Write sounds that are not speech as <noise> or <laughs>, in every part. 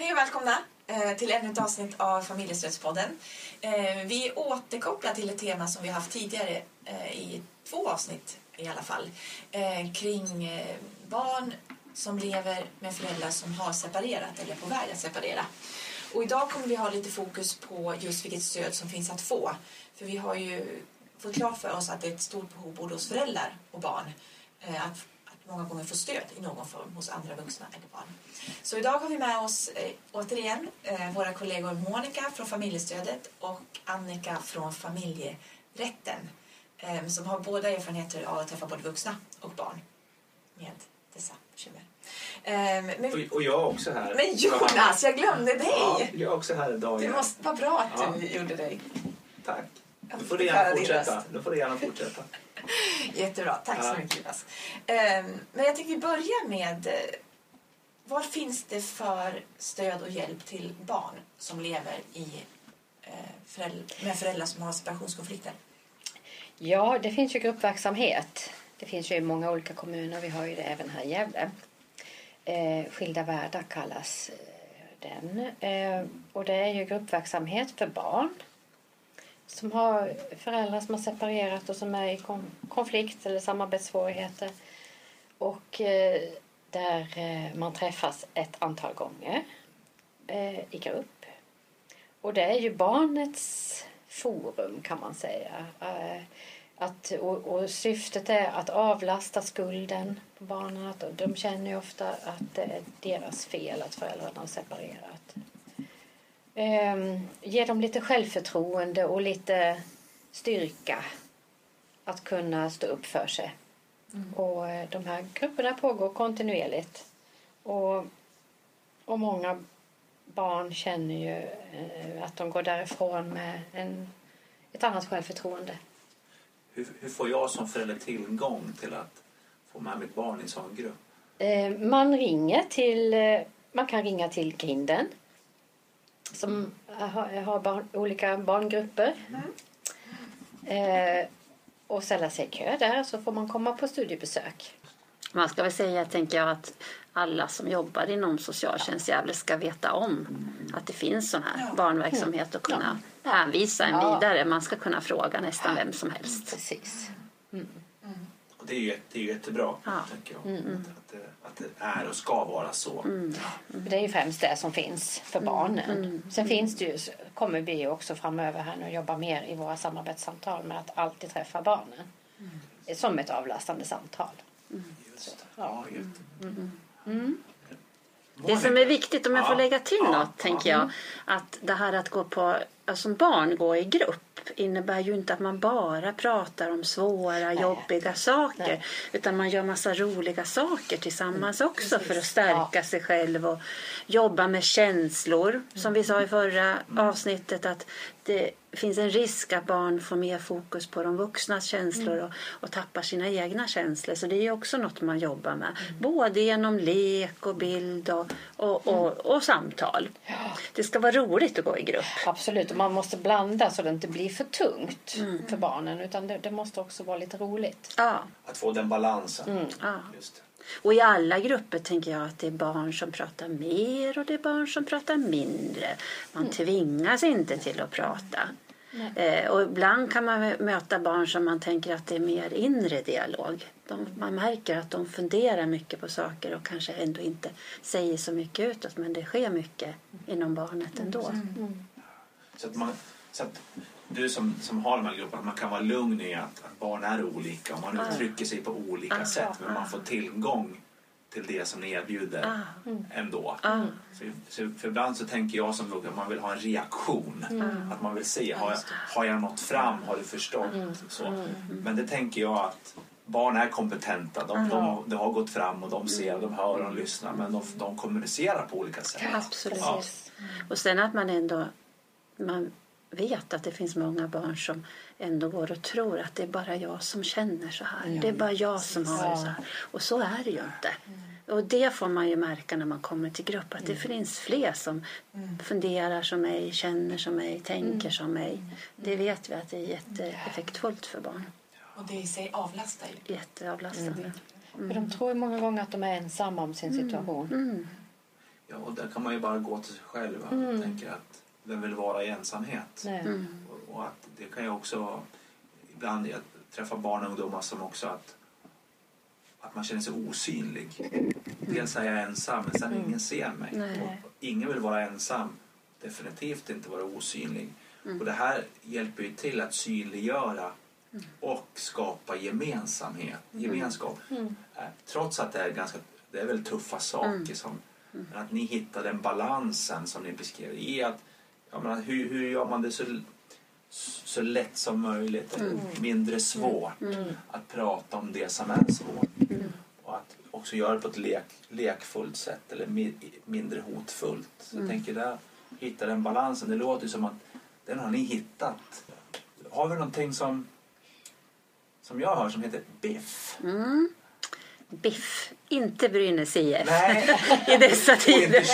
Hej och välkomna eh, till ännu ett avsnitt av Familjestödspodden. Eh, vi återkopplar till ett tema som vi haft tidigare eh, i två avsnitt i alla fall. Kring barn som lever med föräldrar som har separerat eller är på väg att separera. Och idag kommer vi ha lite fokus på just vilket stöd som finns att få. För vi har ju fått klart för oss att det är ett stort behov både hos föräldrar och barn att många gånger får stöd i någon form hos andra vuxna eller barn. Så idag har vi med oss eh, återigen eh, våra kollegor Monica från familjestödet och Annika från familjerätten eh, som har båda erfarenheter av att träffa både vuxna och barn med dessa bekymmer. Eh, men, och, jag är också här. Men Jonas, jag glömde dig! Ja, jag är också här idag. Det måste vara bra att ja. du gjorde dig. Tack. Nu får du gärna fortsätta. Nu får du gärna fortsätta. Jättebra, tack så mycket Jonas. Ehm, men jag tänkte vi börjar med eh, vad finns det för stöd och hjälp till barn som lever i, eh, med föräldrar som har separationskonflikter? Ja, det finns ju gruppverksamhet. Det finns ju i många olika kommuner. Vi har ju det även här i Gävle. Eh, Skilda världar kallas den. och det är ju gruppverksamhet för barn som har föräldrar som har separerat och som är i konflikt eller samarbetssvårigheter. Och eh, där eh, man träffas ett antal gånger eh, i grupp. Och det är ju barnets forum kan man säga. Att, och, och, syftet är att avlasta skulden på barnen. Att de känner ju ofta att det är deras fel att föräldrarna har separerat eh, ge dem lite självförtroende och lite styrka att kunna stå upp för sig. Mm. Och eh, de här grupperna pågår kontinuerligt. Och, och många barn känner ju eh, att de går därifrån med en, ett annat självförtroende. Hur, hur, får jag som förälder tillgång till att få med mitt barn i en sån grupp? Eh, man ringer till, man kan ringa till grinden som har, har barn, olika barngrupper. Eh, och ställa sig i kö där så får man komma på studiebesök. Man ska väl säga, tänker jag, att alla som jobbar inom socialtjänst Gävle ska veta om att det finns sån här barnverksamhet och kunna hänvisa en vidare. Man ska kunna fråga nästan vem som helst. Precis. Mm. Och det är ju det är jättebra, ja. tänker jag. Mm. mm. Att, det, att det är och ska vara så. Mm. Det är ju främst det som finns för mm. barnen. Mm. Sen finns det ju, kommer vi också framöver här nu jobba mer i våra samarbetssamtal med att alltid träffa barnen. Som ett avlastande samtal. Just det. Ja. Ja, det som är viktigt, om jag får lägga till något, tänker jag, att det här att gå på, som barn gå i grupp innebär ju inte att man bara pratar om svåra, Nej. jobbiga saker. Nej. Utan man gör massa roliga saker tillsammans mm. också Precis. för att stärka ja. sig själv och jobba med känslor. Som vi sa i förra mm. avsnittet att det finns en risk att barn får mer fokus på de vuxnas känslor mm. och, och tappar sina egna känslor. Så det är också något man jobbar med. Mm. Både genom lek och bild och, och, och, mm. och samtal. Ja. Det ska vara roligt att gå i grupp. Absolut, och man måste blanda så det inte blir för tungt mm. för barnen. Utan det, det, måste också vara lite roligt. Ja. Att få den balansen. Mm. Ja. Just och i alla grupper tänker jag att det är barn som pratar mer och det är barn som pratar mindre. Man mm. tvingas inte till att prata. Eh, och ibland kan man möta barn som man tänker att det är mer inre dialog. De, man märker att de funderar mycket på saker och kanske ändå inte säger så mycket utåt men det sker mycket inom barnet ändå. Mm. Mm. Så att man, så att du som, som har de här grupperna, man kan vara lugn i att, att barn är olika och man ah. uttrycker sig på olika ah. sätt men man får tillgång till det som ni erbjuder ah. ändå. Ah. Så, så, för ibland så tänker jag som att man vill ha en reaktion. Mm. Att man vill se, har jag, har jag nått fram, har du förstått? Mm. Så. Mm. Men det tänker jag att barn är kompetenta. De, de, de, har gått fram och de ser, de hör och lyssnar men de, de kommunicerar på olika sätt. Absolut. Ja. Och sen att man ändå man vet att det finns många barn som ändå går och tror att det är bara jag som känner så här. Ja, det är bara jag som har det så här. Och så är det ju inte. Mm. Och det får man ju märka när man kommer till grupp att det mm. finns fler som mm. funderar som mig, känner som mig, tänker mm. som mig. Mm. Det vet vi att det är jätteeffektfullt för barn. Och det i sig avlastar ju. Jätteavlastande. Mm. För de tror många gånger att de är ensamma om sin situation. Ja, och där kan man ju bara gå till sig själv. Mm. Jag tänker att vem vill vara i ensamhet? Mm. Och, och att det kan ju också... Ibland jag träffar barn och ungdomar som också att, att man känner sig osynlig. Dels är jag ensam, men sen Mm. ingen ser mig. Nej. Och ingen vill vara ensam. Definitivt inte vara osynlig. Mm. Och det här hjälper ju till att synliggöra och skapa gemensamhet, gemenskap. Mm. Eh, Trots att det är ganska det är väl tuffa saker Mm. som men att ni hittar den balansen som ni beskrev i att jag menar, hur, hur gör man det så, så lätt som möjligt Mm. mindre svårt Mm. att prata om det som är svårt Mm. och att också göra det på ett lek, lekfullt sätt eller mi, mindre hotfullt. Så jag Mm. tänker där, hitta den balansen. Det låter som att den har ni hittat. Har vi någonting som som jag hör som heter biff? Mm. Biff, inte Brynäs IF Nej, <laughs> i dessa tider.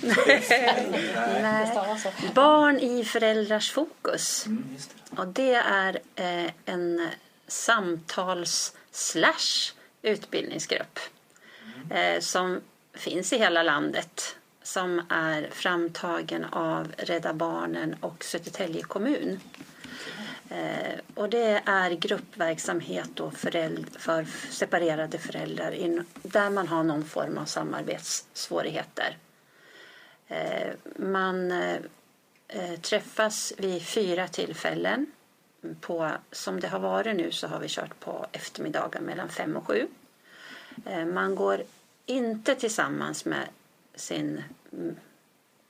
Nej. Det Nej. Barn i föräldrars fokus. Mm, just det. Och det är eh, en samtals slash utbildningsgrupp eh, som finns i hela landet som är framtagen av Rädda Barnen och Södertälje kommun. Eh, och det är gruppverksamhet då föräld- för separerade föräldrar in, där man har någon form av samarbetssvårigheter. Eh, man eh, eh, träffas vid fyra tillfällen. På, som det har varit nu så har vi kört på eftermiddagar mellan fem och sju. Eh, man går inte tillsammans med sin, mm,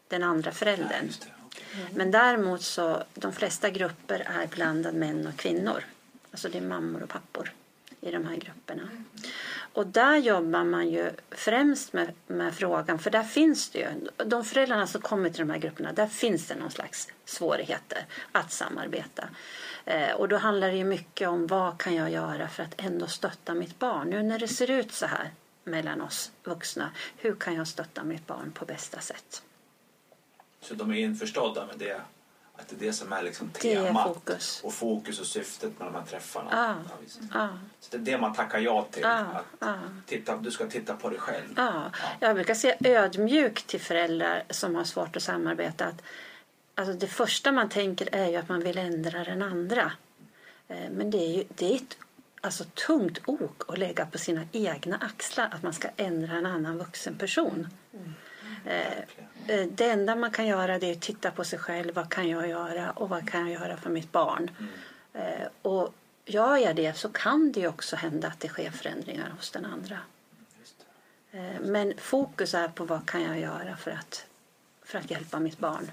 den andra Nej, föräldern. just Okej. Men däremot så de flesta grupper är blandad män och kvinnor. Alltså det är mammor och pappor i de här grupperna. Och där jobbar man ju främst med, med frågan, för där finns det ju, de föräldrarna som kommer till de här grupperna, där finns det någon slags svårigheter att samarbeta. Eh, och då handlar det ju mycket om vad kan jag göra för att ändå stötta mitt barn. Nu när det ser ut så här mellan oss vuxna, hur kan jag stötta mitt barn på bästa sätt? Så de är införstådda med det, att det är det som är liksom Det är temat fokus. och fokus och syftet med de här träffarna. Ja, visst. Ja, Så det är det man tackar ja till. ja, Att ja. titta, du ska titta på dig själv. Ja, jag brukar säga ödmjukt till föräldrar som har svårt att samarbeta. Att, alltså det första man tänker är ju att man vill ändra den andra. Eh, Men det är ju det är ett alltså, tungt ok att lägga på sina egna axlar att man ska ändra en annan vuxen person. Verkligen. Eh, Det enda man kan göra det är att titta på sig själv. Vad kan jag göra och vad kan jag göra för mitt barn? Mm. Eh, Och gör jag det så kan det ju också hända att det sker förändringar hos den andra. Eh, Men fokus är på vad kan jag göra för att, för att hjälpa mitt barn.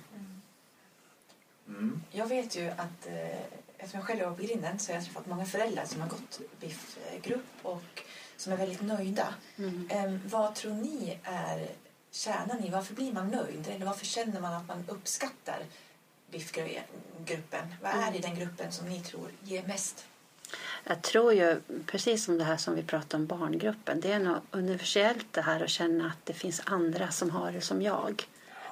Mm. Jag vet ju att eh, eftersom jag själv jobbar på Grinden så har jag träffat många föräldrar som har gått BIF-grupp och som är väldigt nöjda. Mm. Eh, vad tror ni är kärnan i varför blir man nöjd? Eller varför känner man att man uppskattar BIF-gruppen? Vad är det i den gruppen som ni tror ger mest? Jag tror ju, precis som det här som vi pratade om barngruppen, det är något universellt det här att känna att det finns andra som har det som jag.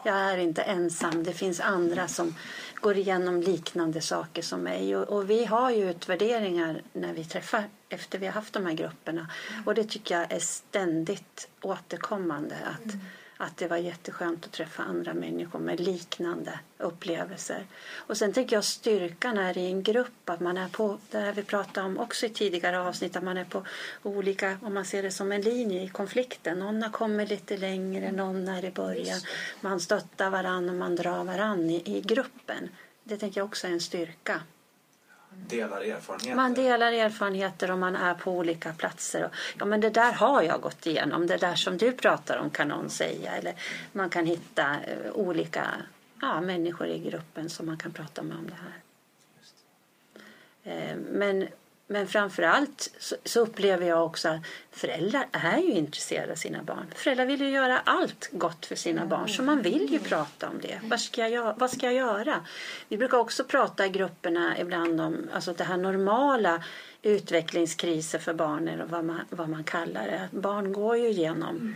Jag är inte ensam, det finns andra som går igenom liknande saker som mig. Och, och vi har ju utvärderingar när vi träffar efter vi har haft de här grupperna. Och det tycker jag är ständigt återkommande. Att, att det var jätteskönt att träffa andra människor med liknande upplevelser. Och sen tänker jag styrkan är i en grupp, att man är på, det här vi pratade om också i tidigare avsnitt, att man är på olika, om man ser det som en linje i konflikten. Någon har kommit lite längre, någon är i början. Man stöttar varann och man drar varann i, i gruppen. Det tänker jag också är en styrka. Delar erfarenheter. Man delar erfarenheter och man är på olika platser. Och, ja, men det där har jag gått igenom. Det där som du pratar om kan någon säga. Eller man kan hitta eh, olika ja, människor i gruppen som man kan prata med om det här. Eh, Men, men framför allt så, så upplever jag också att föräldrar är ju intresserade av sina barn. Föräldrar vill ju göra allt gott för sina barn så man vill ju prata om det. Vad ska jag, vad ska jag göra? Vi brukar också prata i grupperna ibland om alltså det här normala utvecklingskriser för barn eller vad man, vad man kallar det. Barn går ju igenom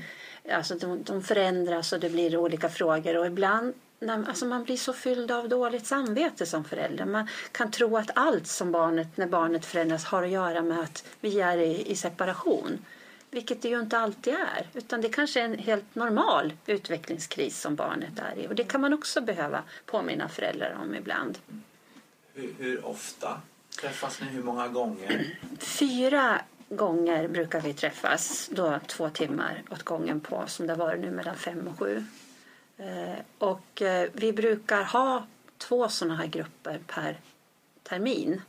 Alltså de, de förändras och det blir olika frågor och ibland alltså man blir så fylld av dåligt samvete som förälder. Man kan tro att allt som barnet, när barnet förändras har att göra med att vi är i, i separation. Vilket det ju inte alltid är. Utan det kanske är en helt normal utvecklingskris som barnet är i. Och det kan man också behöva påminna föräldrar om ibland. Hur, hur ofta träffas ni? Hur många gånger? Fyra gånger brukar vi träffas, då två timmar åt gången på som det har varit nu mellan fem och sju. Eh, och eh, vi brukar ha två sådana här grupper per termin.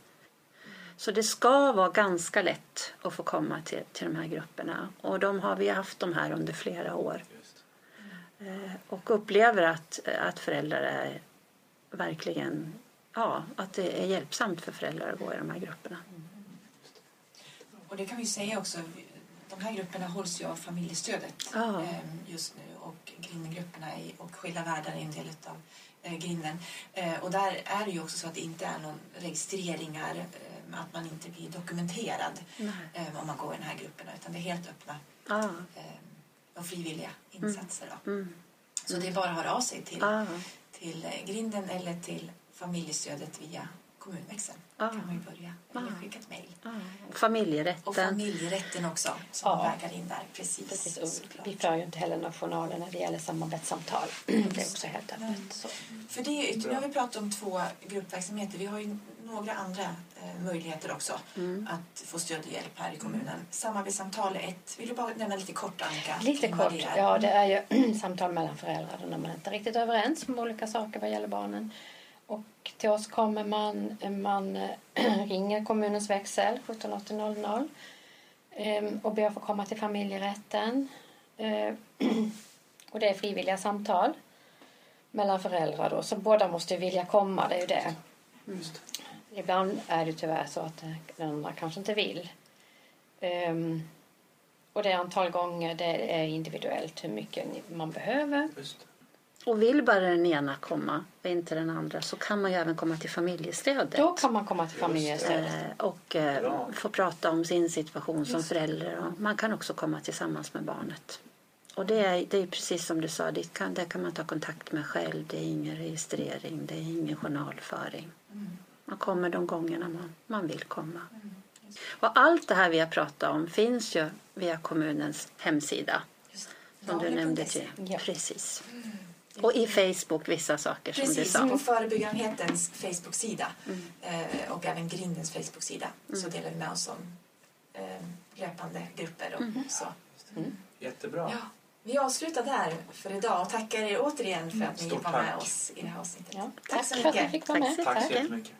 Så det ska vara ganska lätt att få komma till, till de här grupperna. Och de har vi haft de här under flera år. Eh, och upplever att, att föräldrar är verkligen, ja, att det är hjälpsamt för föräldrar att gå i de här grupperna. Och det kan vi säga också, de här grupperna hålls ju av familjestödet Ja. eh, just nu och Grindengrupperna och Skilda världar är en del av eh, Grinden. Eh, och där är det ju också så att det inte är någon registreringar, eh, att man inte blir dokumenterad Nej. eh, om man går i de här grupperna utan det är helt öppna Ja. eh, och frivilliga insatser. Då. Mm. Så det är bara att höra av sig till, Ja. till eh, Grinden eller till familjestödet via kommunväxeln. Ja. kan man ju börja. Eller skicka ett mejl. Ja. Familjerätten. Och familjerätten också som Ja. vägar in där. Precis. Precis, vi för ju inte heller några journaler när det gäller samarbetssamtal. <clears throat> Det är också helt öppet. Så. För det är, nu har vi pratat om två gruppverksamheter. Vi har ju några andra eh, möjligheter också Mm. att få stöd och hjälp här i kommunen. Samarbetssamtal är ett. Vill du bara nämna lite kort Annika? Lite kort, det är? ja det är ju <clears throat> samtal mellan föräldrar när man inte är riktigt överens om olika saker vad gäller barnen. Och till oss kommer man, man eh, <clears throat> ringer kommunens växel 178000 ehm, och ber att få komma till familjerätten. Eh, <clears throat> Och det är frivilliga samtal mellan föräldrar då, så båda måste vilja komma, det är ju det. Just. Ibland är det tyvärr så att eh, den andra kanske inte vill. Ehm, och det är antal gånger, det är individuellt hur mycket man behöver. Just. Och vill bara den ena komma och inte den andra så kan man ju även komma till familjestödet. Då kan man komma till familjestödet. Eh, och eh, Bra. få prata om sin situation som förälder. Och man kan också komma tillsammans med barnet. Och det är, det är precis som du sa, det kan, där kan man ta kontakt med själv. Det är ingen registrering, det är ingen journalföring. Mm. Man kommer de gångerna man, man vill komma. Och allt det här vi har pratat om finns ju via kommunens hemsida. Just. Som du nämnde. Till. Ja. Precis. Och i Facebook vissa saker som du Precis, sa. på Förebyggarenhetens Facebook-sida Mm. eh, och även Grindens Facebook-sida så delar vi med oss om eh, löpande grupper och Mm. så. Jättebra. Ja, vi avslutar där för idag och tackar er återigen för att ni Stort var tack. med oss i det här avsnittet. Ja, Tack så för att ni mycket. fick vara med. Tack. Tack så Tack. jättemycket.